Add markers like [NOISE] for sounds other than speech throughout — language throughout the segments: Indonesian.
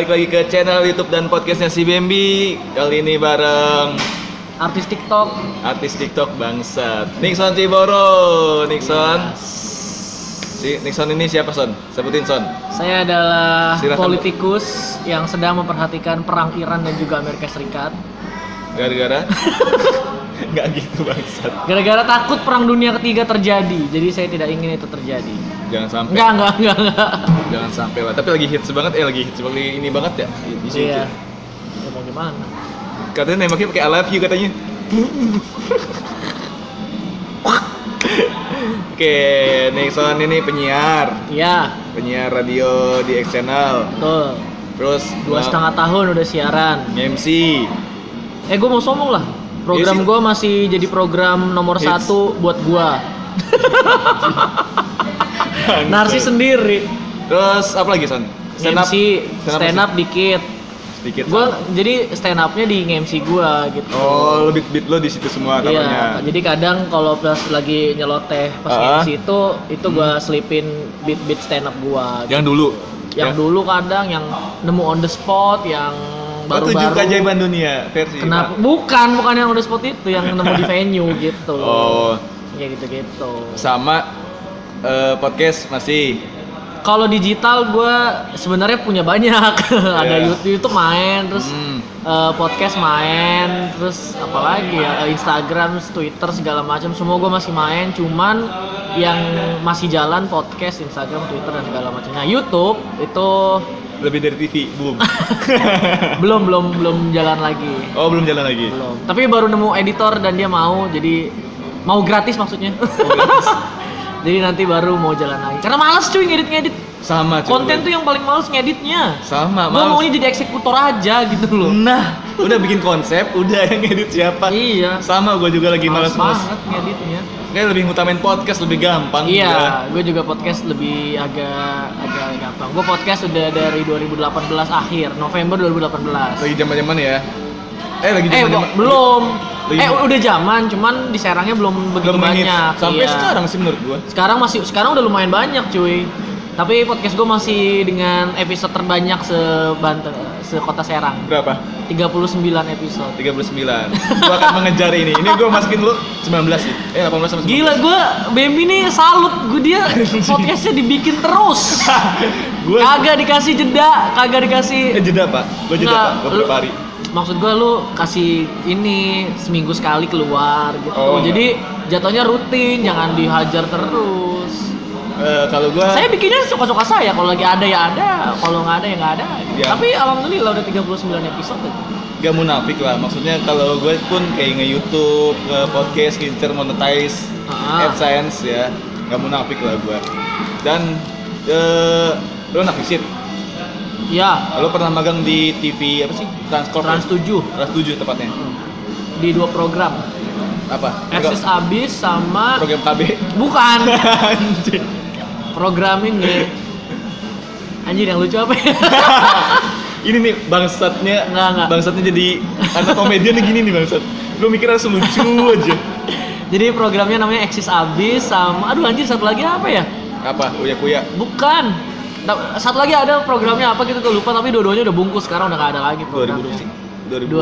Balik lagi ke channel YouTube dan podcastnya si Bambi. Kali ini bareng artis TikTok. artis TikTok bangsat. Nixon Ciboro. Nixon. Si Nixon ini siapa Son? Sebutin Son. Saya adalah Silakan, Bu. politikus yang sedang memperhatikan perang Iran dan juga Amerika Serikat. Gara-gara? [LAUGHS] Nggak gitu bangsat. Gara-gara takut perang dunia ketiga terjadi, jadi saya tidak ingin itu terjadi. Jangan sampai. Enggak, enggak, enggak, enggak. Jangan sampai lah. Tapi lagi hits banget eh lagi hits banget ini banget ya di, sini. Iya. Ya mau gimana? Katanya nembaknya pakai I love you katanya. Oke, Nixon ini penyiar, Iya, penyiar radio di X Channel. betul. Terus Dua setengah tahun udah siaran. MC. Eh, gue mau sombong lah. Program gue masih jadi program nomor Hits. satu buat gua. [LAUGHS] [LAUGHS] Narsis sendiri. Terus apa lagi Son? Stand up, MC, stand up stand up dikit. sedikit. Gue Son. jadi stand upnya di MC gua gitu. Oh, lo beat lo di situ semua Iya, jadi kadang kalau pas lagi nyeloteh pas Ah. MC itu itu gua selipin beat beat stand up gua. Yang dulu. Yang Ya. dulu kadang yang nemu on the spot, yang Oh, tujuh baru-baru. keajaiban dunia versi. Kenapa? Bukan, bukan yang on the spot itu, yang nemu di venue [LAUGHS] gitu. Oh, Ya gitu-gitu. sama eh, podcast masih. Kalau digital gua sebenarnya punya banyak. [LAUGHS] Ada Iya. YouTube, YouTube main, terus Hmm. eh, podcast main, terus apalagi ya eh, Instagram, Twitter segala macam semua gue masih main. Cuman yang masih jalan podcast, Instagram, Twitter dan segala macam. Nah YouTube itu Lebih dari TV, belum. [LAUGHS] belum belum belum jalan lagi. oh, belum jalan lagi. Belum. Tapi baru nemu editor dan dia mau jadi mau gratis maksudnya. [LAUGHS] jadi nanti baru mau jalan lagi. Karena males cuy ngedit-ngedit. Sama cuy. Konten tuh yang paling males ngeditnya. sama, males. maunya jadi eksekutor aja gitu loh. Nah, udah bikin konsep, udah yang edit siapa? Iya. Sama, gue juga lagi Males males-males. banget ngeditnya. Kayak lebih ngutamain podcast lebih gampang. Iya, gue juga podcast lebih agak agak gampang. Gue podcast udah dari 2018 akhir, November 2018. Lagi zaman-zaman ya. Eh, lagi Eh, zaman-zaman. belum. Lagi- Eh, udah zaman, cuman diserangnya belum begitu belum banyak. Sampai Iya. sekarang sih menurut gue. Sekarang masih sekarang udah lumayan banyak, cuy. Tapi podcast gue masih dengan episode terbanyak se Banten, se Kota Serang. Berapa? 39 episode. 39. [LAUGHS] gua akan mengejar ini. Ini gua masukin lu 19 sih. Eh 18 sama 19. Gila, gue Bambi nih salut, gue dia [LAUGHS] podcastnya dibikin terus. Gua Kagak dikasih jeda, kagak dikasih eh jeda, Pak. Gua jeda, Nggak, Pak. Gua lu- berapa hari. Maksud gue lu kasih ini seminggu sekali keluar gitu. Oh, Jadi jatuhnya rutin, jangan dihajar terus. Eh kalau gua Saya bikinnya suka-suka saya. Kalau lagi ada ya ada, kalau nggak ada ya nggak ada. Ya. Tapi alhamdulillah udah 39 episode. aja. gak munafik lah. Maksudnya kalau gue pun kayak nge-YouTube, nge-podcast, ngincer monetize Ah. AdSense ya. Gak munafik lah gua. Dan eh lu anak visit. Ya, Lu pernah magang di TV apa sih? Transcorp. Trans ya? 7 Trans 7 tepatnya. di dua program. Apa? Akses abis sama program KB. bukan [LAUGHS] program ini. Anjir yang lucu apa ya? [LAUGHS] ini nih bangsatnya Nggak, nggak. bangsatnya jadi anak komedian gini nih bangsat lu mikir harus lucu aja Jadi programnya namanya Eksis Abis sama aduh anjir satu lagi apa ya? apa uya kuya Bukan. Satu lagi ada programnya apa gitu gue lupa tapi dua-duanya udah bungkus sekarang udah gak ada lagi 2000 programnya. sih 2000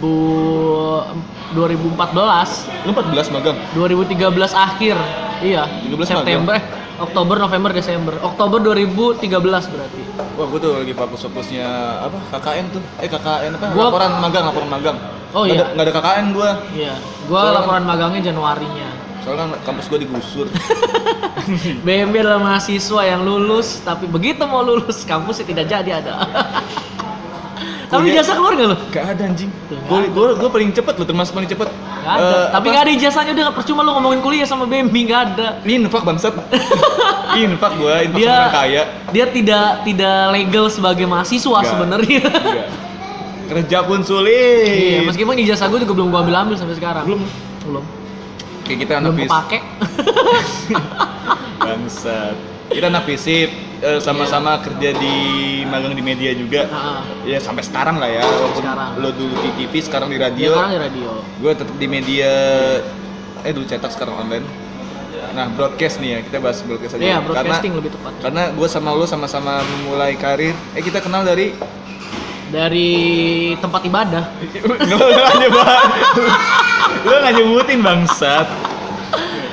2000 2014 lu 14 magang? 2013 akhir iya. 13 September eh, Oktober November Desember. Oktober 2013 berarti. Wah gua tuh lagi fokus fokusnya apa KKN tuh. Eh KKN apa? Gua- laporan magang laporan magang. Oh, Nggak iya. ada, nggak ada KKN gua. Iya. Gua Soalnya- laporan magangnya Januarinya soalnya kan kampus gua digusur [LAUGHS] BMB adalah mahasiswa yang lulus tapi begitu mau lulus kampusnya tidak jadi ada tapi jasa keluar nggak lo? gak ada anjing gua, gua paling cepet lu termasuk paling cepet Gak ada. Eh, Tapi apa? gak ada ijazahnya udah gak percuma lu ngomongin kuliah sama Bambi gak ada. infak bangsat [LAUGHS] infak gua infak Dia- orang kaya Dia tidak tidak legal sebagai mahasiswa sebenarnya. Kerja pun sulit Iya, meskipun ijazah gue juga belum gua ambil ambil sampai sekarang. belum belum. Kayak kita anak Belum kepake. [LAUGHS] bangsat kita anak visip eh, sama-sama kerja di magang di media juga Nah, ya sampai sekarang lah ya walaupun Sekarang. lo dulu di TV sekarang di dia radio sekarang di radio. gue tetap di media eh dulu cetak sekarang online Nah, broadcast nih ya, kita bahas broadcast aja. Iya, Karena broadcasting lebih tepat. karena gue sama lu sama-sama memulai karir. Eh kita kenal dari Dari tempat ibadah. [LAUGHS] lu nggak nyebut, lu nggak nyebutin bangsat.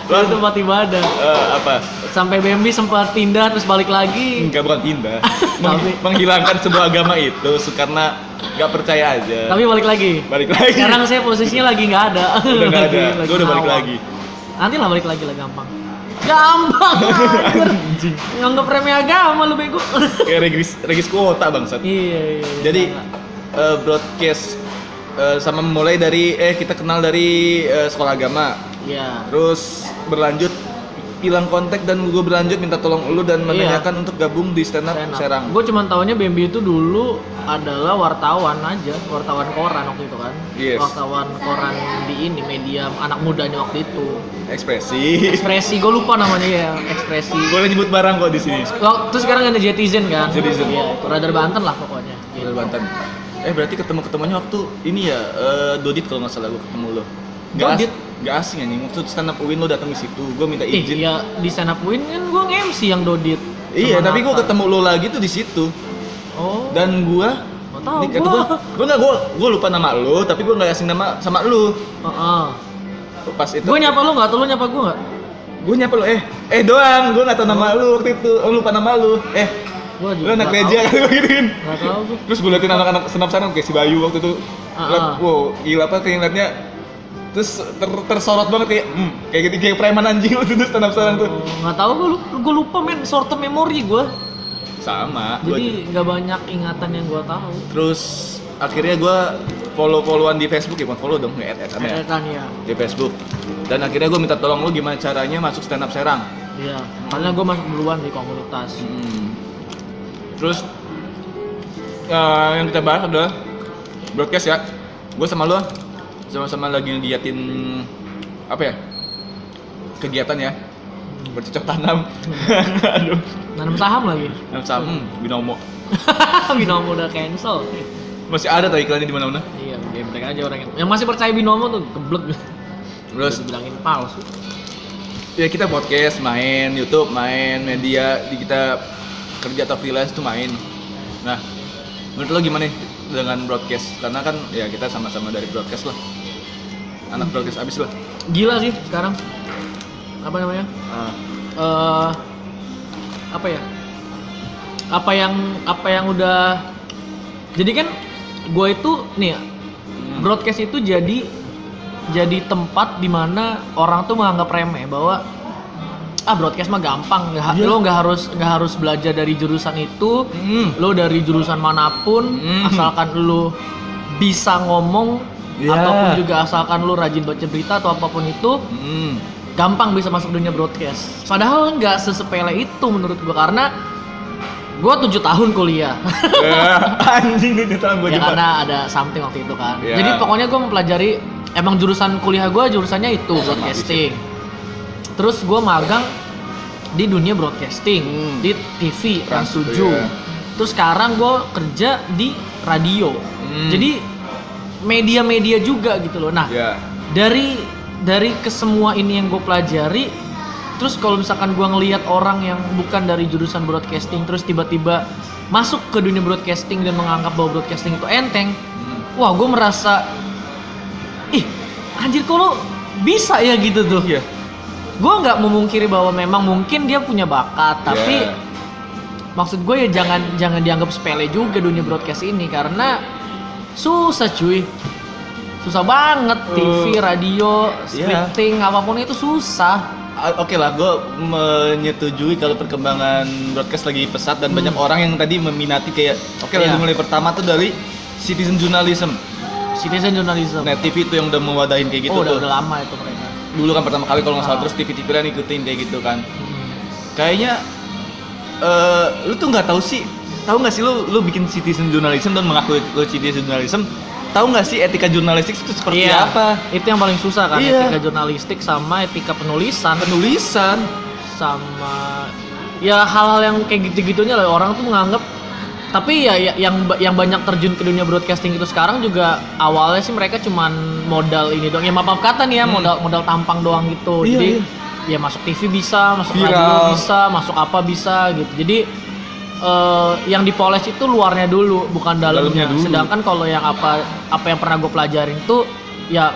Lu tempat ibadah. eh, apa? Sampai Bambi sempat pindah terus balik lagi. Enggak bukan pindah. [LAUGHS] Meng- Tapi- menghilangkan sebuah agama itu karena nggak percaya aja. Tapi balik lagi. balik lagi. Sekarang saya posisinya lagi nggak ada. udah nggak [LAUGHS] ada. Gue udah balik lagi. Nanti lah balik lagi lah gampang. Gampang. [LAUGHS] Anjing. Nganggep remeh agama lu bego. [LAUGHS] Kayak regis regis kuota bangsat. iya, iya. iya. Jadi eh, broadcast eh, sama mulai dari eh kita kenal dari eh, sekolah agama. Iya. Terus berlanjut hilang kontak dan gue berlanjut minta tolong lu dan menanyakan untuk gabung di stand up Serang. Gue cuma taunya Bambi itu dulu adalah wartawan aja, wartawan koran waktu itu kan. Yes. Wartawan koran di ini media anak mudanya waktu itu. Ekspresi. Ekspresi, gue lupa namanya ya, ekspresi. Boleh nyebut barang kok di sini. Waktu sekarang ada Jetizen kan? Jetizen. Iya, Radar Banten lah pokoknya. Gitu. Banten. Eh berarti ketemu ketemunya waktu ini ya eh, Dodit kalau nggak salah gue ketemu lo. Dodit? Nggak asing anjing. Waktu stand up Uin lo datang di situ, gue minta Ih, izin. iya di stand up win kan gue nge-MC yang Dodit. Iya, tapi gue ketemu lo lagi tuh di situ. Oh. Dan gue tahu gua, gua nggak gua, gua lupa nama lu, tapi gua nggak asing nama sama lu. Heeh. Pas itu. Gue nyapa lu nggak? Tuh lu nyapa gue nggak? Gua nyapa lu, eh, eh doang, gua nggak tahu nama lu waktu itu, oh, lupa nama lu. Eh, Gue lu anak meja kali gua gituin. Nggak tahu gue. Terus gua liatin anak-anak senam sana kayak si Bayu waktu itu. Liat, ah. wow, gila apa kayak ngeliatnya terus ter- tersorot banget kayak hmm, kayak gitu kayak preman anjing waktu itu stand up sana tuh. Oh, nggak tahu gue gue lupa men short term memory gue sama jadi nggak banyak ingatan yang gue tahu. Terus akhirnya gua follow followan di Facebook ya bukan follow dong nge add add ya di Facebook. Dan akhirnya gue minta tolong lu gimana caranya masuk stand up Serang. Iya karena gue masuk duluan di komunitas. Hmm. terus eh, yang kita bahas adalah broadcast ya. Gue sama lu sama-sama lagi ngeliatin apa ya kegiatan ya. Bercocok tanam. [LAUGHS] Aduh. Nanam saham lagi? Tanam saham hmm, binomo. [LAUGHS] Binomo udah cancel. Masih ada tuh iklannya di mana-mana. Iya geblek aja orang yang yang masih percaya binomo tuh geblek. Terus? Bilangin palsu. Ya kita podcast main YouTube main media di kita kerja atau freelance tuh main. Nah menurut lo gimana nih dengan broadcast? Karena kan ya kita sama-sama dari broadcast lah anak broadcast abis lah gila sih sekarang apa namanya Ah, eh apa ya apa yang apa yang udah jadi kan gue itu nih hmm. broadcast itu jadi jadi tempat di mana orang tuh menganggap remeh bahwa ah broadcast mah gampang nggak Iya. lo nggak harus nggak harus belajar dari jurusan itu Hmm. lo dari jurusan mana pun Hmm. asalkan lo bisa ngomong Iya. ataupun juga asalkan lo rajin baca berita atau apa pun itu Hmm. gampang bisa masuk dunia broadcast. Padahal nggak sesepele itu menurut gua karena gua tujuh tahun kuliah. Eh, [LAUGHS] anjing nih tahun gue ya karena ada something waktu itu kan. Ya. Jadi pokoknya gua mempelajari emang jurusan kuliah gua jurusannya itu broadcasting. Terus gua magang di dunia broadcasting Hmm. di TV Trans Trans 7. tuh, ya. Terus sekarang gua kerja di radio. Hmm. Jadi media-media juga gitu loh. Nah, ya dari dari kesemua ini yang gue pelajari terus kalau misalkan gue ngelihat orang yang bukan dari jurusan broadcasting terus tiba-tiba masuk ke dunia broadcasting dan menganggap bahwa broadcasting itu enteng Hmm. wah gue merasa ih anjir kok lo bisa ya gitu tuh iya gue nggak memungkiri bahwa memang mungkin dia punya bakat tapi Ya. maksud gue ya jangan jangan dianggap sepele juga dunia broadcast ini karena susah cuy susah banget TV Eh, radio iya. scripting apa pun itu susah Ah, Oke lah, gue menyetujui kalau perkembangan broadcast lagi pesat dan Hmm. banyak orang yang tadi meminati kayak oke lah Iya. mulai pertama tuh dari citizen journalism. citizen journalism Net TV itu yang udah mewadahin kayak gitu oh udah tuh. udah lama itu mereka Dulu kan pertama kali kalau nggak salah Ah. terus TV-TV lain ngikutin kayak gitu kan. Hmm. Kayaknya eh lu tuh nggak tahu sih, tahu nggak sih lu lu bikin citizen journalism dan mengaku lu citizen journalism, tahu nggak sih etika jurnalistik itu seperti Iya, apa? itu yang paling susah kan Iya. etika jurnalistik sama etika penulisan Penulisan. sama ya hal-hal yang kayak gitu-gitunya lah orang tuh menganggap tapi ya, ya yang yang banyak terjun ke dunia broadcasting itu sekarang juga awalnya sih mereka cuman modal ini doang ya maaf maaf kata nih ya Hmm. modal modal tampang doang gitu Iya, jadi iya. ya masuk TV bisa masuk Viral. radio bisa masuk apa bisa gitu jadi eh, yang dipoles itu luarnya dulu bukan dalamnya, Dalamnya dulu. sedangkan kalau yang apa apa yang pernah gue pelajarin tuh ya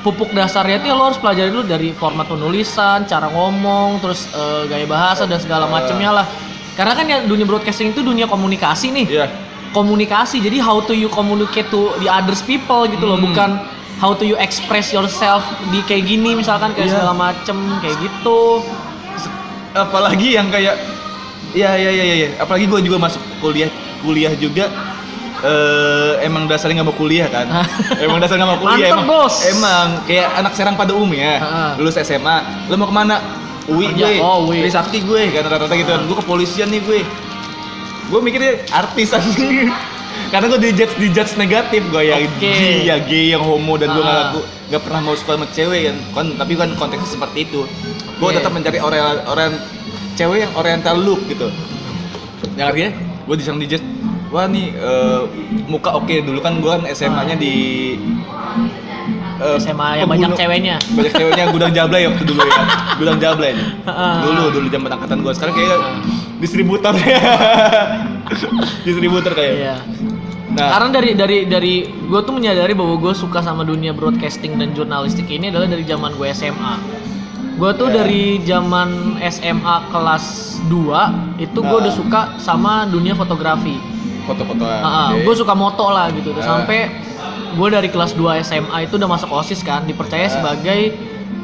pupuk dasarnya itu lo harus pelajari dulu dari format penulisan cara ngomong terus eh, gaya bahasa dan segala macamnya lah karena kan ya dunia broadcasting itu dunia komunikasi nih Iya. komunikasi jadi how to you communicate to the others people gitu loh Hmm. bukan how to you express yourself di kayak gini misalkan kayak Iya. segala macem kayak gitu apalagi yang kayak ya ya ya ya, ya. apalagi gue juga masuk kuliah kuliah juga eh emang dasarnya nggak mau kuliah kan emang dasarnya nggak mau kuliah Mantep, emang bos. emang kayak anak serang pada umumnya Heeh. lulus SMA lu mau ke mana UI gue Oh, UI. Trisakti gue kan rata-rata gitu kan gue kepolisian nih gue gue mikirnya artis anjing [LAUGHS] karena gue dijudge dijudge negatif gue yang Oke. gay ya gay yang homo dan gue nggak Ah. nggak pernah mau suka sama cewek kan Kon- tapi kan konteksnya seperti itu gue Oke. tetap mencari orang orang cewek yang oriental look gitu. Yang artinya gue disang dijudge wah nih eh, muka oke. Dulu kan gue kan SMA-nya di eh, SMA yang banyak ceweknya. Banyak ceweknya gudang jablay waktu dulu ya. [LAUGHS] Gudang jablay. Heeh. dulu dulu zaman angkatan gue sekarang kayak distributor. [LAUGHS] Distributor kayak. Iya. nah. Karena dari dari dari gue tuh menyadari bahwa gue suka sama dunia broadcasting dan jurnalistik ini adalah dari zaman gue SMA. Gue tuh Ya. dari zaman SMA kelas 2 itu gue Ah. udah suka sama dunia fotografi. foto-foto Gue suka moto lah gitu. Terus Ah. Sampai gue dari kelas 2 SMA itu udah masuk osis kan, dipercaya Ah. sebagai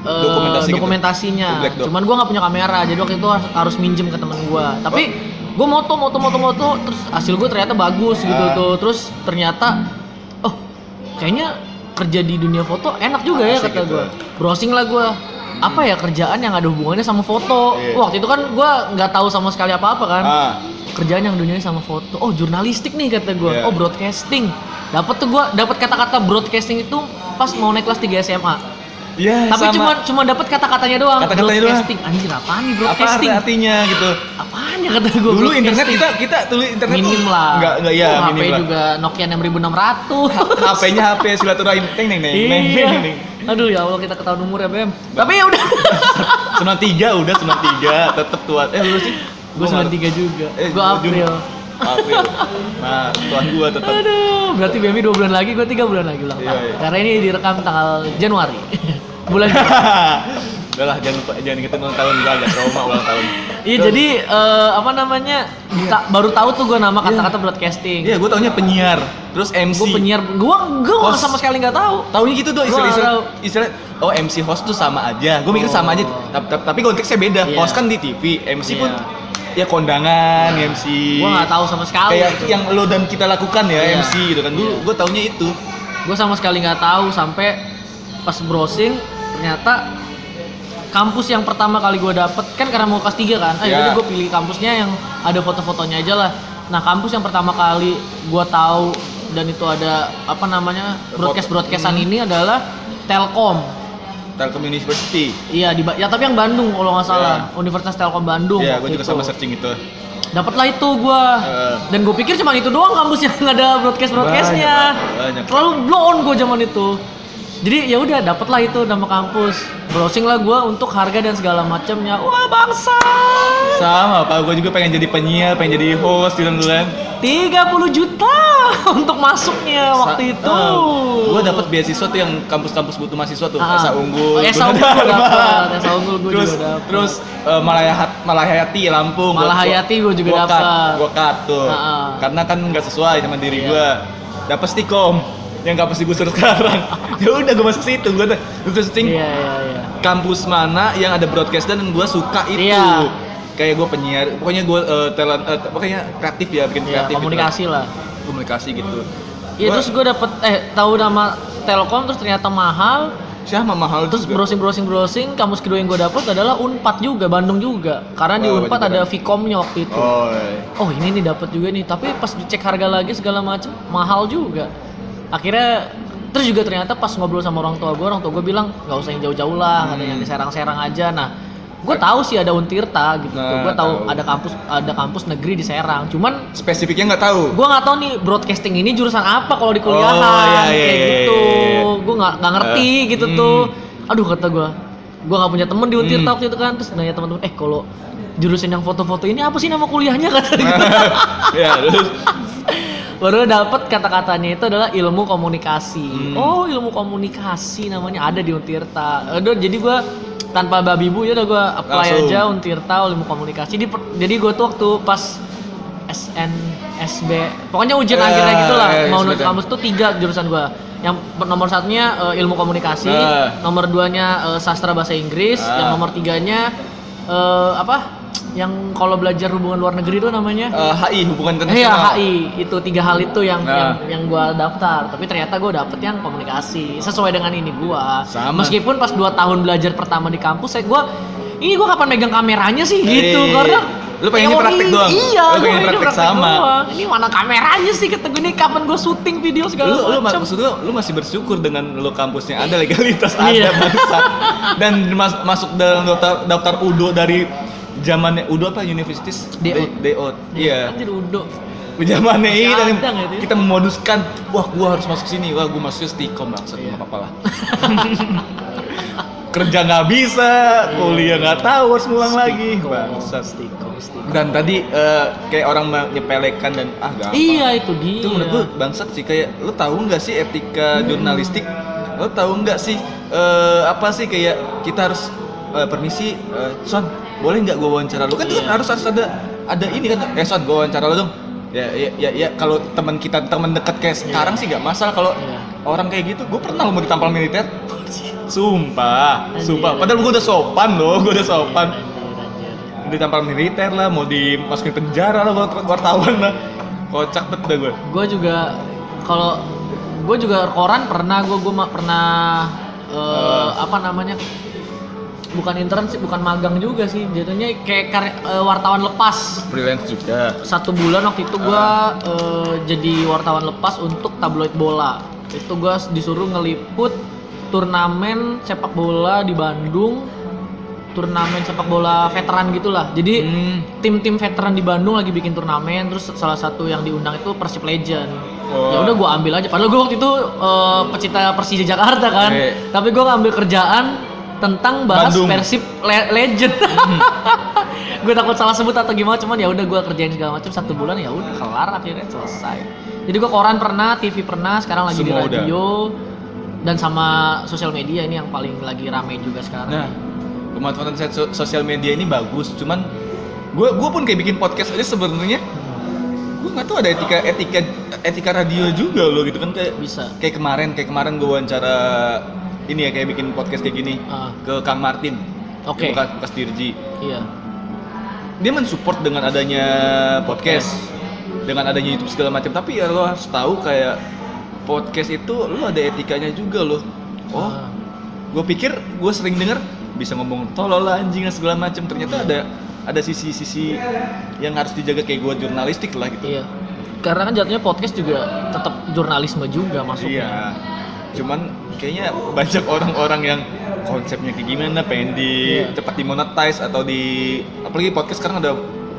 Dokumentasi gitu? dokumentasinya. Dot. Cuman gue nggak punya kamera, jadi waktu itu harus, harus minjem ke temen gue. Tapi gue moto, moto, moto, moto, terus hasil gue ternyata bagus gitu Ah. tuh. Terus ternyata, oh kayaknya kerja di dunia foto enak juga ya Asik kata gitu. gue. Browsing lah gue. Apa ya kerjaan yang ada hubungannya sama foto? Iya. Waktu itu kan gue nggak tahu sama sekali apa-apa kan ah kerjaan yang dunianya sama foto. Oh, jurnalistik nih kata gue. Iya. Oh, broadcasting. Dapat tuh gue dapat kata-kata broadcasting itu pas mau naik kelas 3 SMA. Ya Tapi sama. cuma cuma dapat kata-katanya doang. Kata-katanya doang. Anjir apaan nih apa broadcasting? artinya gitu apaan ya kata gue dulu internet kita kita dulu internet tuh minim lah. enggak enggak ya Oh, minim HP lah juga Nokia 6600. HP-nya HP silaturahim teng neng neng neng iya. neng neng Aduh ya Allah kita ketahuan umur ya, Bem. Tapi ya udah. [LAUGHS] sembilan tiga udah sembilan tiga tetep tua eh lu sih gue 93 juga. Eh, gue gua April. April nah tuan gua tetep Aduh, berarti BMI 2 bulan lagi, gue 3 bulan lagi ulang Iya, iya. Karena ini direkam tanggal Januari. [LAUGHS] bulan [LAUGHS] udah lah jangan lupa jangan ingetin ulang tahun gua agak trauma ulang tahun Iya jadi eh, apa namanya ta- baru tahu tuh gue nama kata-kata broadcasting. iya gua taunya penyiar terus MC Gue penyiar, gue gue sama sekali nggak tahu. Taunya gitu tuh istilah, nggak istilah, tahu. istilah oh MC host tuh sama aja. Gue mikir sama aja, Oh. tapi, tapi, tapi konteksnya beda. Iya. Host kan di TV, MC pun Iya. ya kondangan, MC. Gue nggak tahu sama sekali. Kayak gitu. yang lo dan kita lakukan ya Iya. MC gitu kan. Dulu Iya. gue taunya itu. Gue sama sekali nggak tahu sampai pas browsing ternyata kampus yang pertama kali gue dapet kan karena mau kelas 3 kan, ah Iya. jadi gue pilih kampusnya yang ada foto-fotonya aja lah. Nah kampus yang pertama kali gue tahu dan itu ada apa namanya broadcast broadcastan Hmm. ini adalah Telkom. Telkom University. Iya di ya tapi yang Bandung kalau nggak salah Universitas Telkom Bandung. Iya, waktu gue juga itu. sama searching itu. Dapatlah itu gua. Eh. Dan gue pikir cuma itu doang kampus yang [LAUGHS] ada broadcast broadcastnya. Terlalu blow on gue zaman itu. Jadi ya udah dapatlah itu nama kampus. Browsing lah gue untuk harga dan segala macamnya. Wah bangsa. Sama, Pak. Gue juga pengen jadi penyiar, pengen jadi host gitu kan. 30 juta [LAUGHS] untuk masuknya waktu itu. gue dapet beasiswa tuh yang kampus-kampus butuh mahasiswa tuh, Ah. Esa Unggul. Oh, Esa Unggul gua dapet. dapet, Esa Unggul gua terus, juga dapet. Terus eh, Malayahat, Malahayati Lampung. Malahayati gua juga dapet. Gua cut tuh. Ah, ah. Karena kan nggak sesuai sama diri Iya. gua. Dapet Stikom yang kampus digusur sekarang. [LAUGHS] ya udah gue masuk situ, gue terus searching Iya iya iya. kampus mana yang ada broadcast dan gue suka itu. Iya. Kayak gue penyiar, pokoknya gue talent, eh, pokoknya kreatif ya, bikin Iya, kreatif. gitu komunikasi lah. lah. komunikasi gitu. Iya Gua- terus gue dapet eh tahu nama Telkom terus ternyata mahal. Siapa mahal Terus juga. browsing browsing browsing kampus kedua yang gue dapet adalah Unpad juga Bandung juga karena di Oh, Unpad wajib ada. Vcomnya waktu itu. Oh, iya. Oh ini nih dapat juga nih tapi pas dicek harga lagi segala macam mahal juga. Akhirnya terus juga ternyata pas ngobrol sama orang tua gue orang tua gue bilang nggak usah yang jauh-jauh lah ada Hmm. yang di Serang-Serang aja. Nah gue tahu sih ada Untirta gitu. Nah, gue tahu tahu. ada kampus ada kampus negeri di Serang. Cuman spesifiknya nggak tahu. gue nggak tahu nih broadcasting ini jurusan apa kalau di kuliahan Oh, iya, iya, kayak iya, gitu iya, iya. gue nggak nggak ngerti Eh, gitu hmm. tuh aduh kata gue gue nggak punya temen di Untirta Hmm. waktu itu kan terus nanya teman-teman eh kalau jurusan yang foto-foto ini apa sih nama kuliahnya kata dia. [LAUGHS] ya terus baru dapat kata-katanya itu adalah ilmu komunikasi Hmm. oh ilmu komunikasi namanya ada di Untirta Aduh, jadi gue tanpa babi bu ya udah gue apply Langsung. aja Untirta ilmu komunikasi Di per- jadi gue tuh waktu pas SNSB pokoknya ujian Eh, akhirnya gitu lah eh, mau nulis kampus tuh tiga jurusan gue yang nomor satunya eh, ilmu komunikasi Eh. nomor duanya eh, sastra bahasa Inggris Ah. yang nomor tiganya eh, apa yang kalau belajar hubungan luar negeri itu namanya eh, HI hubungan Iya internasional. HI itu tiga hal itu yang Nah. yang, yang gua daftar tapi ternyata gua dapet yang komunikasi sesuai dengan ini gua Sama. meskipun pas 2 tahun belajar pertama di kampus saya gua ini gua kapan megang kameranya sih gitu Eh, karena lu pengennya teori- praktek doang? iya Lu pengen pengennya praktek sama? doang. ini mana kameranya sih kata gue ini kapan gua syuting video segala Lu, lu ma- macam maksud lu, lu masih bersyukur dengan lu kampusnya ada legalitas Iya. ada bangsat dan mas- masuk dalam daftar daftar UDO dari zamannya UDO apa Universitas DO. DO. Iya. Anjir udah Zamannya ini dan ada nggak itu ya? kita memoduskan wah gua harus masuk sini wah gua masuk stikom bangsat Iya. nggak apa-apa lah. [LAUGHS] Kerja nggak bisa, kuliah nggak tahu harus ngulang lagi. Bangsat. stikom stikom Dan tadi eh, kayak orang menyepelekan dan ah iya itu dia itu menurut gue bangsat sih kayak lu tahu nggak sih etika jurnalistik lu tahu nggak sih eh, apa sih kayak kita harus eh, permisi eh, son boleh nggak gue wawancara lu kan itu kan Iya. harus harus ada ada ini kan eh son gue wawancara lu dong ya ya ya, ya kalau teman kita teman dekat kayak sekarang sih nggak masalah kalau Iya. orang kayak gitu gue pernah lo mau ditampal militer [LAUGHS] sumpah Anjir. sumpah padahal gue udah sopan loh gue udah sopan Anjir, anjir. ditampal militer lah mau dimasukin penjara lah buat wartawan lah kocak bet dah gue gue juga kalau gue juga koran pernah gue gue pernah eh, Eh. apa namanya bukan intern sih bukan magang juga sih. Jadinya kayak kar- eh, wartawan lepas. Freelance juga. Satu bulan waktu itu gue eh, jadi wartawan lepas untuk tabloid bola. Itu gue disuruh ngeliput turnamen sepak bola di Bandung turnamen sepak bola veteran gitulah. Jadi Hmm. tim-tim veteran di Bandung lagi bikin turnamen terus salah satu yang diundang itu Persib Legend. Oh. ya udah gue ambil aja. Padahal gue waktu itu eh, pecinta Persija Jakarta kan. Oke. tapi gue ngambil kerjaan tentang bahas Bandung. Persib Le- Legend. [LAUGHS] Gue takut salah sebut atau gimana cuman ya udah gue kerjain segala macam satu bulan ya udah kelar akhirnya selesai. Jadi gue koran pernah TV pernah sekarang lagi Semua di radio. Dan sama sosial media ini yang paling lagi rame juga sekarang. Nah, pemanfaatan so- sosial media ini bagus, cuman gue gue pun kayak bikin podcast aja sebenarnya. Gue nggak tahu ada etika etika etika radio juga loh gitu kan kayak bisa. kayak kemarin kayak kemarin gue wawancara ini ya kayak bikin podcast kayak gini Ah, ke Kang Martin. Oke. bekas bekas Dirji. Iya. Dia mensupport dengan adanya podcast dengan adanya YouTube segala macam. Tapi ya lo harus tahu kayak podcast itu lo ada etikanya juga loh. Oh Ah. gue pikir gue sering denger bisa ngomong tolol lah anjing segala macam. Ternyata ada ada sisi-sisi yang harus dijaga kayak gue jurnalistik lah gitu. Iya. Karena kan jatuhnya podcast juga tetap jurnalisme juga masuknya. iya cuman kayaknya banyak orang-orang yang konsepnya kayak gimana pengen di Iya. cepat dimonetize atau di apalagi podcast sekarang ada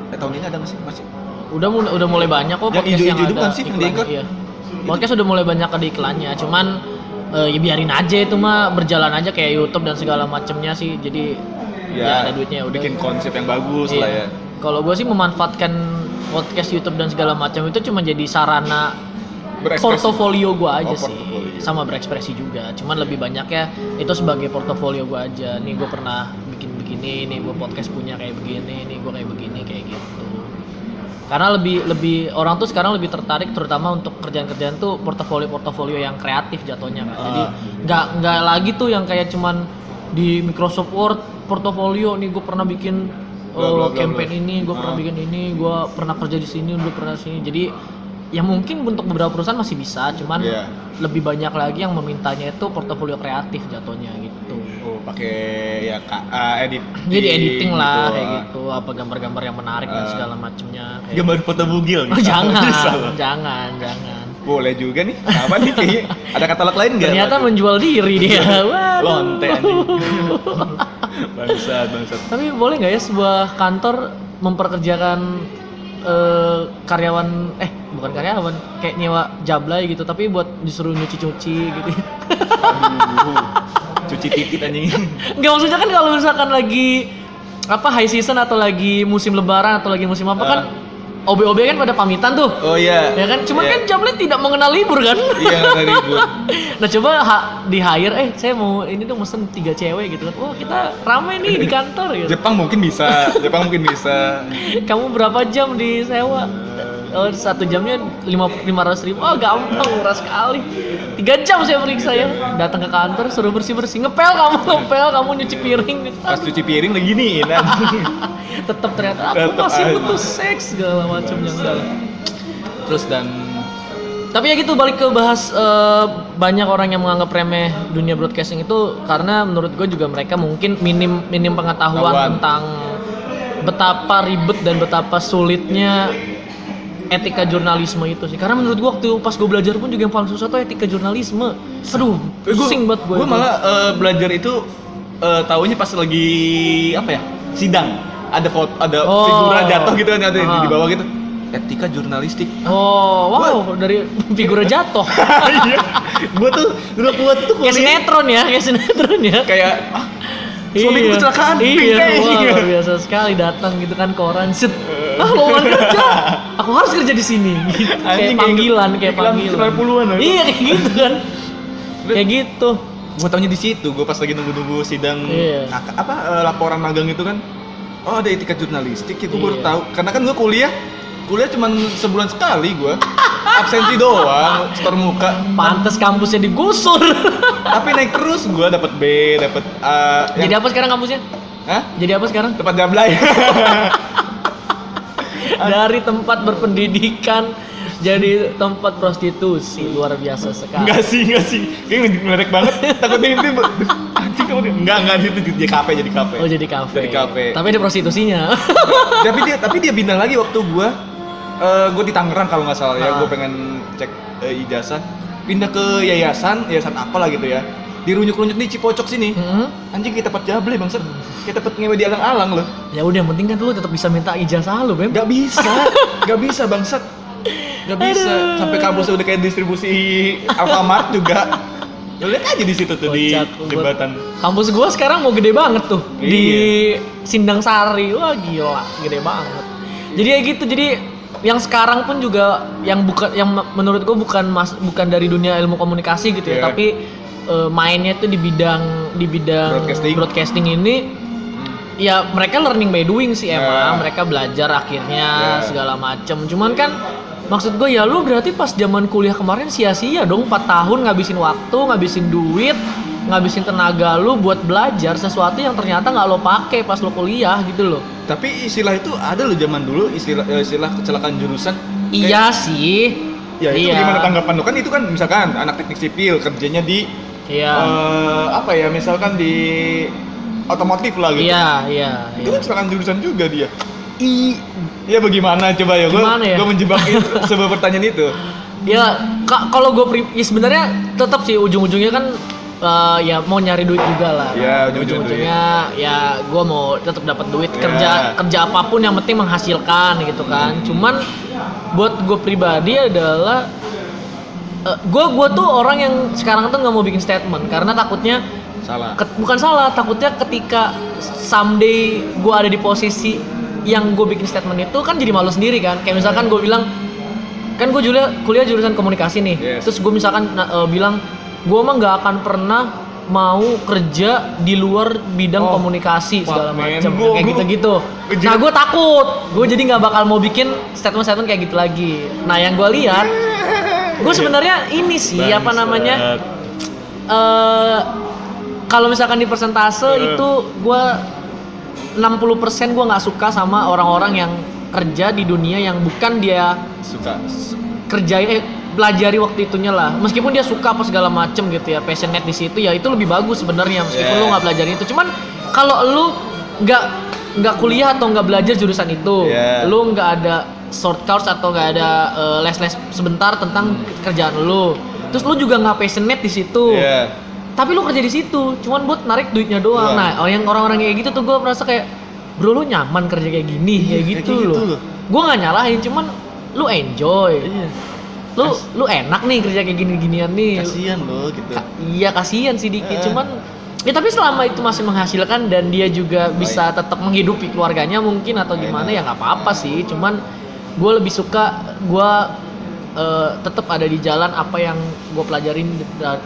eh, tahun ini ada nggak sih masih Udah mulai udah mulai banyak kok Yang podcast yang itu ada sih yang? Iya. Podcast udah mulai banyak ada iklannya, cuman eh, ya biarin aja itu mah berjalan aja kayak YouTube dan segala macemnya sih. Jadi ya, ada duitnya udah. bikin konsep yang bagus Iya. lah ya Kalau gue sih memanfaatkan podcast YouTube dan segala macam itu cuma jadi sarana portofolio gue aja Oh, sih. Sama berekspresi juga cuman lebih banyak ya itu sebagai portofolio gue aja nih gue pernah bikin begini nih gue podcast punya kayak begini nih gue kayak begini kayak gitu karena lebih lebih orang tuh sekarang lebih tertarik terutama untuk kerjaan-kerjaan tuh portofolio-portofolio yang kreatif jatuhnya kan. jadi Ah. nggak nggak lagi tuh yang kayak cuman di Microsoft Word portofolio nih gue pernah bikin bla, campaign ini gue pernah Ah. bikin ini gue pernah kerja di sini udah pernah sini jadi ya mungkin untuk beberapa perusahaan masih bisa cuman Iya. lebih banyak lagi yang memintanya itu portofolio kreatif jatuhnya gitu oh pakai ya KA edit jadi editing lah gitu. kayak gitu apa gambar-gambar yang menarik dan Ah. segala macemnya kayak gambar foto bugil Oh, misalnya. jangan [LAUGHS] jangan jangan boleh juga nih apa nih kayaknya ada katalog lain nggak ternyata menjual diri dia [LAUGHS] Waduh. lonte [LAUGHS] bangsat bangsat tapi boleh nggak ya sebuah kantor memperkerjakan eh, karyawan eh bukan karyawan kayak nyewa jablay gitu tapi buat disuruh nyuci-nyuci gitu Aduh. Cuci titit anjing. Enggak maksudnya kan kalau misalkan lagi apa high season atau lagi musim lebaran atau lagi musim apa kan OB-OB kan pada pamitan tuh. Oh iya. Ya kan? Cuman Iya. kan Jablay tidak mengenal libur kan? Iya nggak ada ribut. nah coba ha- di hire, eh saya mau ini dong mesen tiga cewek gitu kan. Wah kita rame nih di kantor gitu. Jepang mungkin bisa. Jepang mungkin bisa. [LAUGHS] Kamu berapa jam di sewa? Oh, satu jamnya lima lima ratus ribu. Oh gampang murah sekali. Tiga jam saya periksa ya. Datang ke kantor suruh bersih bersih. Ngepel kamu [LAUGHS] ngepel kamu nyuci piring. Pas cuci piring lagi nih. [LAUGHS] Tetap ternyata aku Tetep masih aja. butuh seks segala macamnya. Terus dan Tapi ya gitu balik ke bahas eh, banyak orang yang menganggap remeh dunia broadcasting itu karena menurut gue juga mereka mungkin minim minim pengetahuan Pengetahuan. tentang betapa ribet dan betapa sulitnya etika jurnalisme itu sih. Karena menurut gue waktu pas gue belajar pun juga yang paling susah tuh etika jurnalisme. Aduh, pusing banget gue. Gue malah eh, belajar itu eh, taunya pas lagi apa ya? Sidang. Ada foto, ada Oh. figura jatuh gitu kan ada di, Ah. di bawah gitu. Etika jurnalistik. Oh, wow, dari [LAUGHS] figura jatuh. [LAUGHS] Iya. gue tuh udah kuat tuh kayak sinetron ya, kayak sinetron ya. Kayak ah, suamiku kecelakaan. Iya, wah, luar biasa sekali datang gitu kan koran set. Ah, lowongan kerja. Aku harus kerja di sini. [LAUGHS] Gitu. Kayak Anjing, kayak panggilan, kayak panggilan. 90-an, ya. Iya, kayak gitu kan. kayak gitu. gue taunya di situ gue pas lagi nunggu-nunggu sidang Iya. apa eh, laporan magang itu kan oh ada etika jurnalistik ya gue baru Iya. tahu karena kan gue kuliah kuliah cuman sebulan sekali gue [LAUGHS] absensi doang setor muka Pantes kampusnya digusur. tapi naik terus gue dapat B dapat A Jadi apa sekarang kampusnya? Hah? Jadi apa sekarang? dapat gablay [LAUGHS] Dari tempat berpendidikan jadi tempat prostitusi. Luar biasa sekali. enggak sih enggak sih kayaknya meledek banget takutnya itu anjing kamu enggak enggak itu jadi kafe jadi kafe Oh jadi kafe. Jadi kafe. Tapi ada prostitusinya. tapi dia tapi dia bintang lagi waktu gua eh gua di Tangerang kalau nggak salah ya Ah. gua pengen cek eh, ijazah pindah ke yayasan yayasan apa lah gitu ya dirunyuk-runyuk di Cipocok sini Mm-hmm. anjing kita dapat jable bangsat kita dapat ngewe di alang-alang loh Ya udah yang penting kan lu tetap bisa minta ijazah lu, Bem. nggak bisa [LAUGHS] nggak bisa bangsat nggak bisa Aduh. sampai kampusnya udah kayak distribusi Alfamart juga Lo lihat aja di situ tuh di Kocak, gua- jembatan Kampus gua sekarang mau gede banget tuh di Iya. Sindang Sari. Wah, gila, gede banget. Jadi ya gitu. Jadi yang sekarang pun juga yang bukan yang menurut gua bukan mas bukan dari dunia ilmu komunikasi gitu ya, Iya. tapi eh, mainnya tuh di bidang di bidang Broadcasting. broadcasting ini ya mereka learning by doing sih emang mereka belajar akhirnya Ya. segala macem cuman kan maksud gue ya lu berarti pas zaman kuliah kemarin sia-sia dong 4 tahun ngabisin waktu ngabisin duit ngabisin tenaga lu buat belajar sesuatu yang ternyata nggak lo pakai pas lo kuliah gitu loh tapi istilah itu ada loh zaman dulu istilah eh, istilah kecelakaan jurusan iya sih Ya itu iya. gimana tanggapan lu kan itu kan misalkan anak teknik sipil kerjanya di iya eh, apa ya misalkan di otomotif lah gitu. iya iya Itu iya. kan kecelakaan jurusan juga dia. I ya bagaimana coba ya gue ya? gue menjebak itu, [LAUGHS] sebuah pertanyaan itu. ya ka- kalau gue pri- ya sebenarnya tetap sih ujung-ujungnya kan eh, ya mau nyari duit juga lah. Ya, ujung-ujung ujung-ujungnya ya gue mau tetap dapat duit Ya. kerja kerja apa pun yang penting menghasilkan gitu kan. Cuman buat gue pribadi adalah gue gue tuh orang yang sekarang tuh nggak mau bikin statement karena takutnya Salah. Ket- bukan salah takutnya ketika someday gue ada di posisi yang gue bikin statement itu kan jadi malu sendiri kan. Kayak misalkan gue bilang kan gue kuliah kuliah jurusan komunikasi nih. Yes. terus gue misalkan eh, bilang gue mah nggak akan pernah mau kerja di luar bidang Oh, komunikasi segala macam kayak gitu-gitu. Nah gue takut. Gue jadi nggak bakal mau bikin statement-statement kayak gitu lagi. Nah yang gue lihat gue sebenarnya ini sih apa namanya eh kalau misalkan di persentase Heeh. itu gua 60% gua nggak suka sama orang-orang yang kerja di dunia yang bukan dia suka. kerja eh pelajari waktu itunya lah meskipun dia suka apa segala macem gitu ya passionate di situ ya itu lebih bagus sebenarnya meskipun Yeah. lu nggak belajar itu cuman kalau lu nggak nggak kuliah atau nggak belajar jurusan itu Yeah. lu nggak ada short course atau nggak ada eh, les-les sebentar tentang kerjaan lu terus lu juga nggak passionate di situ Iya. tapi lu kerja di situ cuman buat narik duitnya doang Doang. nah yang orang-orang kayak gitu tuh gue merasa kayak bro lu nyaman kerja kayak gini Iya, kayak kayak gitu gitu loh loh. gue nggak nyalahin cuman lu enjoy Iya. Lu lu enak nih kerja kayak gini-ginian nih. Kasihan lo gitu. Ka- iya kasihan sih dikit Eh. cuman ya tapi selama itu masih menghasilkan dan dia juga bisa tetap menghidupi keluarganya mungkin atau gimana ya nggak apa-apa sih. Cuman gue lebih suka gue tetap ada di jalan apa yang gue pelajarin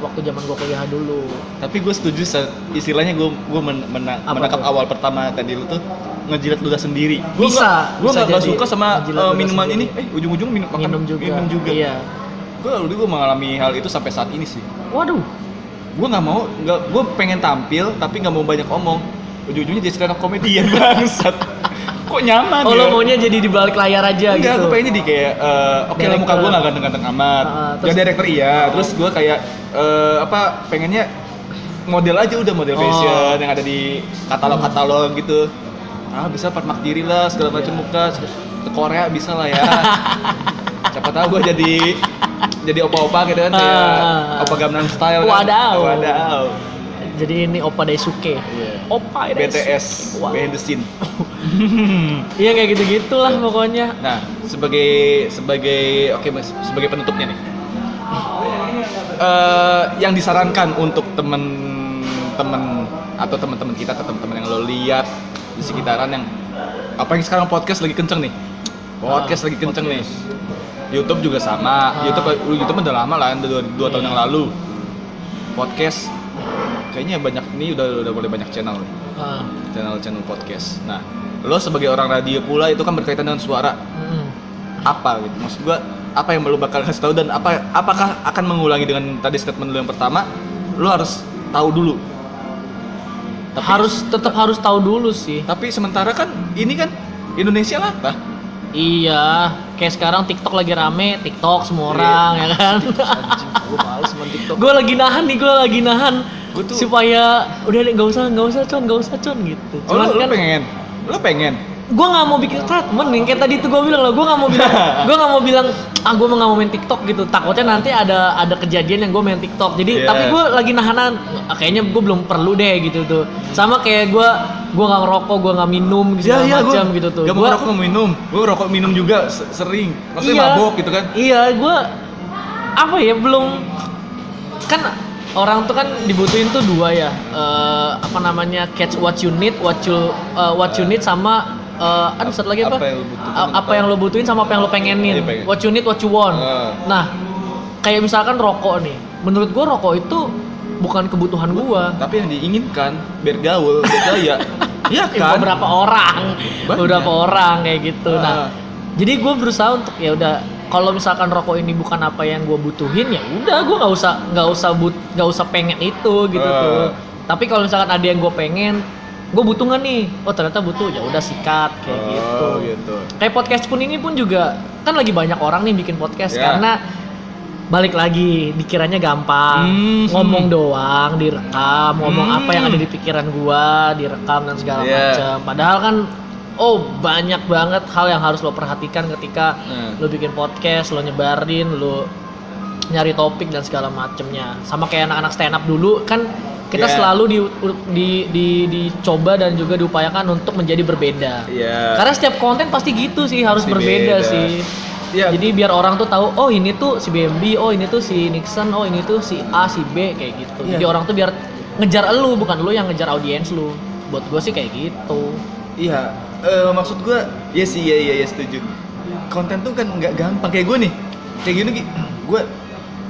waktu zaman gue kuliah dulu. Tapi gue setuju istilahnya gue gue men- mena- Apa menangkap awal pertama tadi lu tuh ngejilat ludah sendiri. Gua Bisa, Gue nggak jadi suka sama ludah minuman sendiri. ini. Eh ujung-ujung minum makan minum juga Minum juga. iya Gue dulu gue mengalami hal itu sampai saat ini sih. waduh Gue nggak mau, nggak gue pengen tampil tapi nggak mau banyak omong. Ujung-ujungnya jadi stand up komedian [LAUGHS] bangsat. Kok nyaman oh ya? lo maunya jadi di balik layar aja Enggak, gitu gue pengennya di kayak eh, oke lah muka gue nggak ganteng-ganteng amat. Ah, ya terus- director iya, terus gue kayak eh, apa pengennya model aja udah model Oh. fashion yang ada di katalog-katalog gitu. Ah bisa permak diri lah segala macam Iya. muka ke Korea bisa lah ya. [LAUGHS] Siapa tahu gue jadi jadi opa-opa gitu kan kayak Ah. opa Gangnam Style kan. Wadaw. Wadaw. jadi ini Opa Daisuke Iya. Opa Daisuke BTS Wow. behind the scene. [LAUGHS] iya kayak gitu gitulah pokoknya Nah, sebagai sebagai oke mas, sebagai penutupnya nih, Eh, yang disarankan untuk temen-temen atau teman-teman kita atau teman-teman yang lo lihat di sekitaran yang apa yang sekarang podcast lagi kenceng nih, podcast Ah, lagi kenceng nih, YouTube juga sama, Ah. YouTube YouTube udah lama lah, udah dua, dua tahun yang lalu, podcast kayaknya banyak ini udah udah mulai banyak channel nih. Ah, channel-channel podcast. Nah, lo sebagai orang radio pula itu kan berkaitan dengan suara. Mm. apa gitu? Maksud gua apa yang lo bakal kasih tahu dan apa apakah akan mengulangi dengan tadi statement lo yang pertama? Lo harus tahu dulu Tapi- harus tetap harus tahu dulu sih. Tapi sementara kan ini kan Indonesia latah iya. Kayak sekarang TikTok lagi rame TikTok semua Iya. orang ya kan? Anjing gua males sama TikTok. [LAUGHS] Gue lagi nahan nih gue lagi nahan. Gua tuh- supaya udah deh nggak usah nggak usah con nggak usah con gitu. Oh, lo, lo kan pengen? Lo pengen gue nggak mau bikin statement nih kayak tadi tuh gue bilang loh gue nggak mau bilang [LAUGHS] gue nggak mau bilang ah gue nggak mau main TikTok gitu. Takutnya nanti ada ada kejadian yang gue main TikTok. Jadi Iya. tapi gue lagi nahanan ah, kayaknya gue belum perlu deh gitu tuh. Sama kayak gue gue nggak ngerokok gue nggak minum gitu ya ya macam gitu tuh. gak mau Gua- rokok mau minum. Gua rokok minum juga se- sering. Maksudnya Iya. mabok gitu kan? Iya gue apa ya belum kan orang tuh kan dibutuhin tuh dua ya eh, apa namanya catch what you need what you eh, what you need sama eh aduh satu lagi apa Apa yang lo butuhin, A- apa apa? yang lo butuhin sama apa yang lo pengenin Iya, pengen. what you need what you want Eh. nah kayak misalkan rokok nih menurut gue rokok itu bukan kebutuhan gua tapi yang diinginkan biar gaul biar gaya [LAUGHS] iya Eh, kan beberapa orang Banyak. beberapa orang kayak gitu Ah. nah jadi gue berusaha untuk ya udah kalau misalkan rokok ini bukan apa yang gue butuhin ya udah gue nggak usah nggak usah but nggak usah pengen itu gitu Ah. tuh tapi kalau misalkan ada yang gue pengen gue butuh nggak nih oh ternyata butuh ya udah sikat kayak gitu oh, gitu kayak podcast pun ini pun juga kan lagi banyak orang nih bikin podcast Ya. karena balik lagi dikiranya gampang Hmm. ngomong doang direkam ngomong Hmm. apa yang ada di pikiran gua direkam dan segala Yeah. macam padahal kan oh banyak banget hal yang harus lo perhatikan ketika Nah. lo bikin podcast lo nyebarin lo nyari topik dan segala macemnya sama kayak anak-anak stand up dulu kan kita Yeah. selalu di, di, di, dicoba dan juga diupayakan untuk menjadi berbeda Iya. karena setiap konten pasti gitu sih harus Pasti berbeda beda. sih. Iya. Jadi biar orang tuh tahu oh ini tuh si BMB, oh ini tuh si Nixon, oh ini tuh si A, si B kayak gitu. Iya. Jadi orang tuh biar ngejar elu bukan lu yang ngejar audiens lu. Buat gue sih kayak gitu. Iya, eh, maksud gue, ya sih, iya, iya, iya, setuju. Konten tuh kan nggak gampang kayak gue nih, kayak gini, Gi. gue,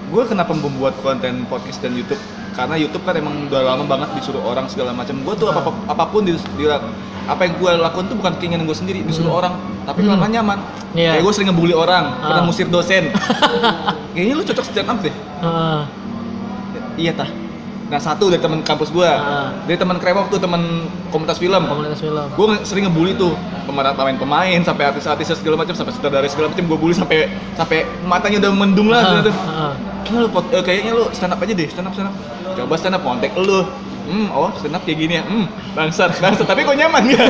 gue kenapa membuat konten podcast dan YouTube? Karena YouTube kan emang udah lama banget disuruh orang segala macam. Gue tuh apa apa pun di, di- apa yang gue lakukan tuh bukan keinginan gue sendiri, disuruh Hmm. orang, tapi Hmm. lama nyaman. Iya. Kayak gue sering ngebully orang, pernah Ah. ngusir dosen. [LAUGHS] Kayaknya lu cocok stand up deh. Heeh. Iya tah. Nah satu dari teman kampus gue, Ah. dari teman kremok tuh teman komunitas film. Komunitas film. gue sering ngebully tuh. Pemain pemain pemain sampai artis-artis segala macam sampai sutradara segala macam gue bully sampai sampai matanya udah mendung lah gitu. Heeh. Kayaknya lu pot- eh, kayaknya lu stand up aja deh stand up stand up. Coba stand up kontak lu. Hmm oh stand up kayak gini ya? Hmm bangsat bangsat. Tapi kok nyaman? Ya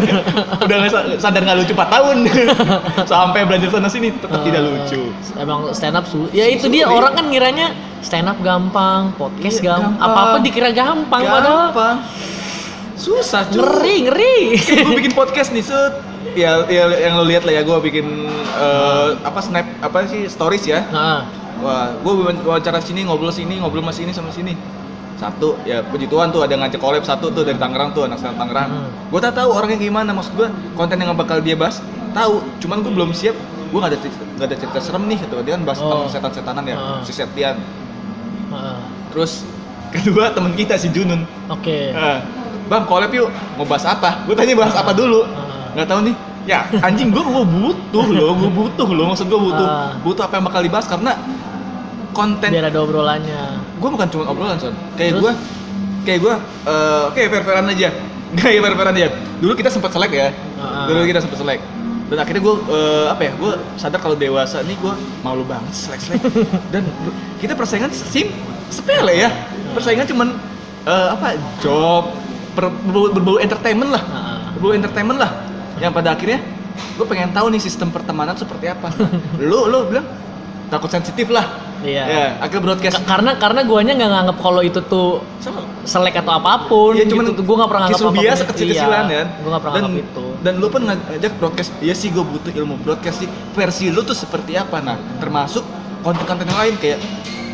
udah sa- sadar nggak lucu 4 tahun. [LAUGHS] Sampai belajar sana sini tetap tidak Eh, lucu. Emang stand up su ya itu dia orang kan ngiranya stand up gampang, podcast Iya, gampang, gampang. apa-apa dikira gampang, padahal gampang susah cuy ngeri ngeri. [LAUGHS] gue bikin podcast nih set ya, ya yang lo lihat lah ya gue bikin eh, apa snap apa sih stories ya Nah, wah gue wawancara sini ngobrol sini ngobrol sama sini sama sini satu ya puji Tuhan tuh ada ngajak collab satu tuh dari Tangerang tuh anak sekarang Tangerang Hmm. gue tak tahu orangnya gimana maksud gue konten yang bakal dia bahas tahu cuman gue belum siap gue nggak ada nggak ada cerita serem nih gitu dia kan bahas Oh. tentang setan-setanan ya Ah. si Septian Terus kedua temen kita si Junun. Oke. Eh, bang collab yuk. Mau bahas apa? Gue tanya bahas apa dulu. Nggak tahu nih. Ya anjing gue gue butuh loh gue butuh loh. Maksud gue butuh. Ah. butuh apa yang bakal dibahas karena konten Biar ada obrolannya. gue bukan cuma obrolan son. Kayak gue kayak gue eh oke fair-fairan aja. [LAUGHS] Kayak fair-fairan aja. Dulu kita sempat selek ya. Ah. dulu kita sempat selek dan akhirnya gue eh, apa ya gue sadar kalau dewasa nih gue malu banget selek selek [LAUGHS] dan kita persaingan sim sepele ya. Persaingan cuman eh, apa job per- berbau, berbau entertainment lah. Berbau entertainment lah. Yang pada akhirnya gue pengen tahu nih sistem pertemanan seperti apa. [LAUGHS] Lu lu bilang takut sensitif lah Iya. ya akhirnya broadcast Ka- karena karena guanya nggak nganggap kalau itu tuh selek atau apa pun. Iya cuman gitu. gue nggak pernah nganggap apa pun biasa kecil-kecilan Iya. kan. Gue nggak pernah dan, nganggap itu. Dan lu pun ngajak broadcast, iya sih gue butuh ilmu broadcast sih. Versi lu tuh seperti apa? Nah, termasuk konten-konten yang lain kayak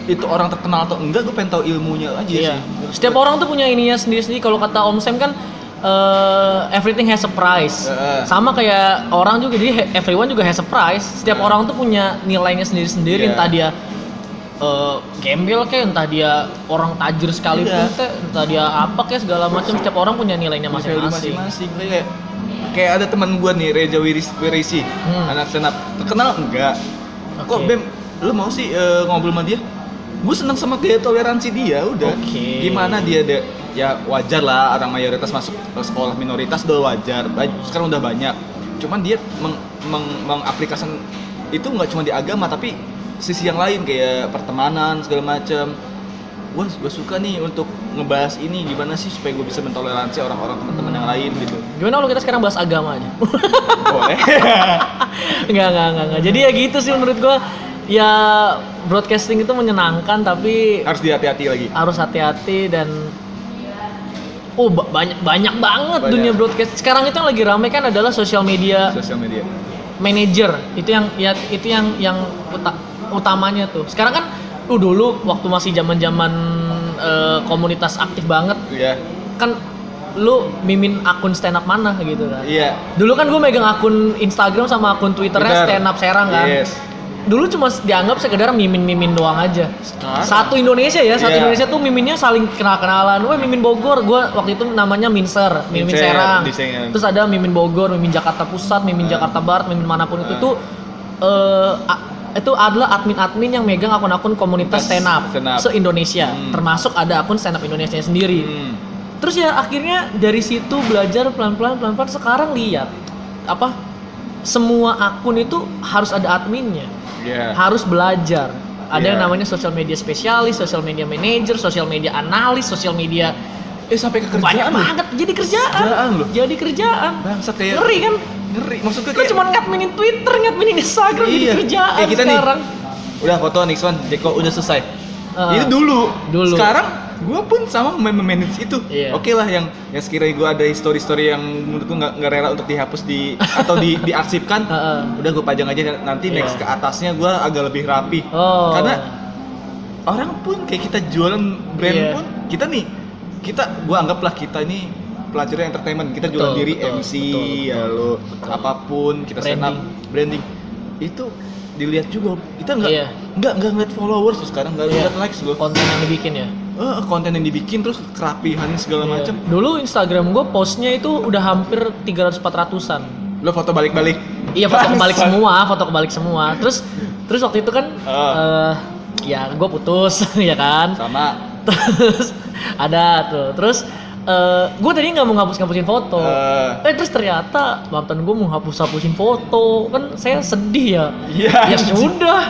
itu orang terkenal atau enggak, gue pengen tahu ilmunya aja Iya. sih. Setiap orang tuh punya ininya sendiri-sendiri. Kalau kata Om Sam kan eh, everything has a price. Heeh. Sama kayak orang juga jadi everyone juga has a price. Setiap Heeh. orang tuh punya nilainya sendiri-sendiri. Iya. Entah dia eh, gembel kayak entah dia orang tajir sekalipun Iya. kayak entah dia apa kayak segala macam setiap orang punya nilainya masing-masing. masing-masing. Kayak kayak ada teman gue nih Reja Wiris- Wirisi, Hmm. anak senap terkenal enggak? Kok Oke. Bem, lu mau sih eh, ngobrol sama dia? Gue seneng sama gaya toleransi dia, udah. Oke. Gimana dia deh? Ya wajar lah orang mayoritas masuk sekolah minoritas udah wajar. Sekarang udah banyak. Cuman dia meng, meng- mengaplikasikan itu nggak cuma di agama tapi sisi yang lain kayak pertemanan segala macam. Gue gue suka nih untuk ngebahas ini gimana sih supaya gue bisa mentoleransi orang-orang teman-teman yang lain gitu. Gimana kalau kita sekarang bahas agama aja? Boleh. [LAUGHS] Enggak, enggak, enggak, enggak. Jadi ya gitu sih menurut gua. Ya broadcasting itu menyenangkan tapi Harus dihati-hati lagi. harus hati-hati dan oh ba- banyak banyak banget Banyak. dunia broadcast. Sekarang itu yang lagi rame kan adalah sosial media Sosial media. Manager. Itu yang ya itu yang yang uta- utamanya tuh. Sekarang kan uh, dulu waktu masih zaman-zaman eh, komunitas aktif banget Iya. kan lu mimin akun stand up mana gitu kan. Iya. Dulu kan gue megang akun Instagram sama akun Twitternya Twitter. stand up Serang kan. Yes. Dulu cuma dianggap sekedar mimin-mimin doang aja. Sekarang? Satu Indonesia ya, satu Iya. Indonesia tuh miminnya saling kenal-kenalan. Wah, mimin Bogor, gue waktu itu namanya Minser, mimin Minser, Serang. desainnya. Terus ada mimin Bogor, mimin Jakarta Pusat, mimin Ah. Jakarta Barat, mimin mana pun itu Ah. tuh eh, a- itu adalah admin-admin yang megang akun-akun komunitas stand up, Stand up. se-Indonesia. Hmm. Termasuk ada akun stand up Indonesia sendiri. Hmm. Terus ya akhirnya dari situ belajar pelan-pelan pelan-pelan sekarang lihat apa semua akun itu harus ada adminnya, Iya. harus belajar. Ada yang Iya. namanya social media spesialis, social media manager, social media analis, social media Eh sampai ke banyak kerjaan loh. banget jadi kerjaan. Kerjaan loh. Jadi kerjaan. Bangsat kayak Ngeri kan? ngeri. Maksud gue Lu cuma ngadminin Twitter, ngadminin Instagram jadi Iya. kerjaan Kayak kita nih. sekarang. udah foto next one, Jeko udah selesai. Ah. Itu dulu. Dulu. Sekarang gue pun sama memanage itu. Iya. Oke lah yang yang sekiranya gue ada story-story yang menurut gue nggak nggak rela untuk dihapus di atau di [LAUGHS] diarsipkan. Udah gue pajang aja nanti Iya. next ke atasnya gue agak lebih rapi. Oh. Karena orang pun kayak kita jualan brand Iya. pun kita nih kita gua anggaplah kita ini pelajar entertainment kita jualan Betul, diri betul, MC betul, ya betul, lo betul. apa pun kita stand up branding itu dilihat juga kita nggak Iya. nggak nggak ngeliat followers tuh sekarang nggak Iya. ngeliat likes loh konten yang dibikin ya. Eh, konten yang dibikin terus kerapihan segala Iya. macam Dulu Instagram gue postnya itu udah hampir 300-400an. lo foto balik-balik Iya foto kebalik semua, foto kebalik semua. Terus terus waktu itu kan Ah. eh, ya gue putus [LAUGHS] ya kan. sama Terus ada tuh. Terus gue tadi nggak mau ngapus-ngapusin foto. eh, Eh terus ternyata mantan gue mau hapus-hapusin foto kan saya sedih ya. Iya. Ya sudah.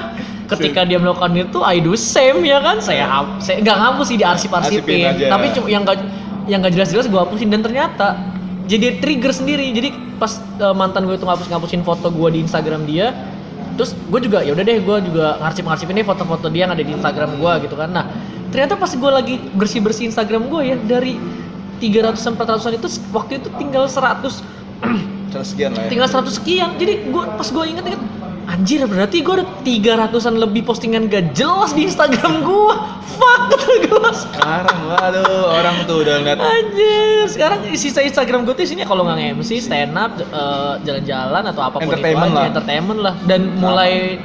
Ketika dia melakukan itu, I do same ya kan. Saya hap, saya nggak ngapus sih di Arsipin arsip-arsipin. aja. Tapi cuma yang nggak yang nggak jelas-jelas gue hapusin dan ternyata jadi trigger sendiri. Jadi pas eh, mantan gue itu ngapus-ngapusin foto gue di Instagram dia, terus gue juga ya udah deh gue juga ngarsip-ngarsipin nih foto-foto dia yang ada di Instagram gue gitu kan. Nah ternyata pas gue lagi bersih-bersih Instagram gue ya dari 300 400an itu waktu itu tinggal 100 100 [CLEARS THROAT] sekian lah ya. tinggal 100 sekian jadi gua pas gua inget-inget anjir berarti gua ada 300an lebih postingan gak jelas di Instagram gua fuck kata gua Sekarang waduh orang tuh udah ngeliat Anjir, sekarang sisa Instagram gue tuh isinya kalau nggak MC, stand up, eh, jalan-jalan atau apa pun Entertainment itu aja, lah. entertainment lah. Dan mulai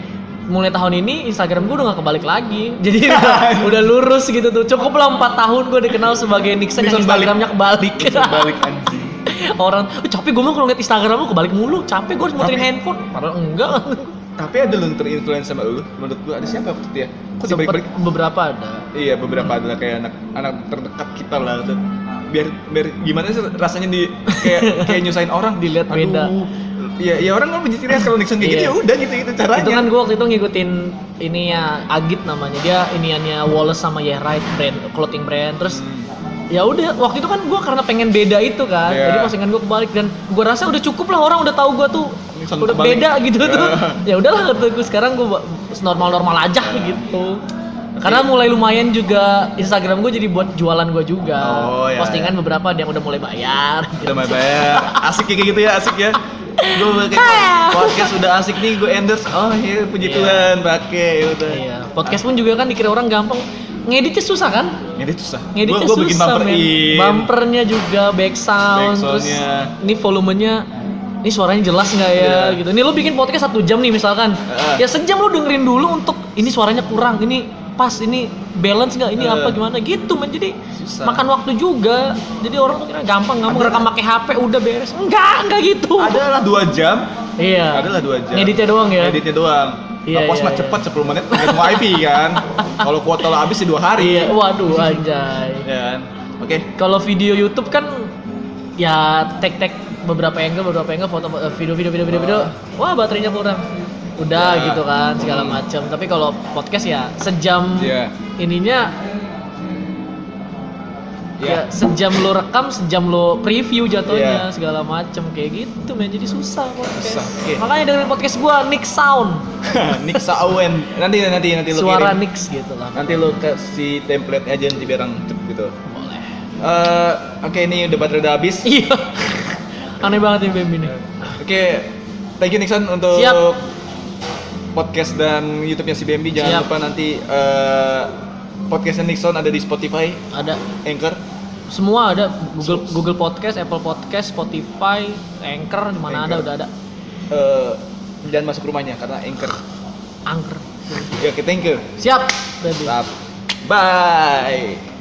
mulai tahun ini Instagram gue udah nggak kebalik lagi. [LAUGHS] Jadi udah, udah lurus gitu tuh. Cukup lah 4 tahun gue dikenal sebagai Nixon yang. Instagramnya kebalik. Bisa balik anjing. [LAUGHS] Orang, "Eh, capek gue mah kalau ngeliat Instagram lu kebalik mulu, capek gue harus muterin handphone. Padahal enggak. [LAUGHS] Tapi ada lu yang terinfluence sama lu. Menurut gua ada siapa waktu itu ya? Kok Sempet dibalik-balik? beberapa ada. Iya beberapa adalah kayak anak anak terdekat kita lah tuh. Biar biar gimana sih rasanya di kayak kayak nyusahin orang [LAUGHS] Dilihat Aduh. beda. Iya, iya orang kan puji ciri khas kalau Nixon kayak gitu ya udah gitu gitu caranya. Itu kan gue waktu itu ngikutin ini ya Agit namanya dia iniannya Wallace sama Yeah Right brand clothing brand terus Hmm. ya udah waktu itu kan gue karena pengen beda itu kan Iya. jadi postingan gue kebalik dan gue rasa udah cukup lah orang udah tahu gue tuh Udah kebalik. beda gitu tuh Iya. [LAUGHS] ya udahlah kata gue sekarang gue normal normal aja gitu karena mulai lumayan juga Instagram gue jadi buat jualan gue juga Oh, iya, postingan beberapa ada yang udah mulai bayar [LAUGHS] Udah mau bayar. Asik ya kayak gitu ya, asik ya. Gue kayak podcast udah asik nih, gue endorse. Oh iya, puji Iya. Tuhan, pakai ya udah. iya podcast pun juga kan dikira orang gampang ngeditnya susah kan Ngedit susah. ngeditnya Gue susah bikin bumper bumpernya juga back sound terus Backsoundnya. ini volumenya ini suaranya jelas nggak ya Iya. gitu ini lu bikin podcast satu jam nih misalkan Heeh. ya sejam lu dengerin dulu untuk ini suaranya kurang ini pas ini balance nggak ini Heeh. apa gimana gitu men jadi Susah. makan waktu juga jadi orang tuh kira gampang gampang Ada- rekam pakai HP udah beres enggak enggak gitu Adalah dua jam. iya Adalah dua jam. ngeditnya doang ya Editnya doang. Iya, Iya, iya, mah iya. cepet 10 menit langsung wifi kan. [LAUGHS] Kalau kuota lo habis di dua hari. iya waduh anjay Ya kan? Oke. kalau video YouTube kan ya tag beberapa angle beberapa angle foto eh, video video video video video wah baterainya kurang udah Ya. gitu kan segala macam tapi kalau podcast ya sejam Iya. ininya Ya. ya sejam lo rekam sejam lo preview jatuhnya Iya. segala macam kayak gitu men jadi susah podcast Susah, oke. makanya dengerin podcast gua Nick Sound [LAUGHS] Nick Sawen. Nanti nanti nanti lo suara kirim. Nix gitu lah Nanti lo kasih template aja nanti biar gitu. boleh Eh, oke ini udah baterai udah habis. iya [LAUGHS] aneh banget ini Bem ini Oke, thank you Nixon untuk Siap. podcast dan YouTube-nya si BMB. Jangan Siap. lupa nanti eh, podcastnya Nixon ada di Spotify, ada Anchor. semua ada Google Google Podcast, Apple Podcast, Spotify, Anchor di mana ada udah ada. Eh, jangan masuk rumahnya karena Anchor. Anchor. Ya, oke, thank you. Siap. Bye.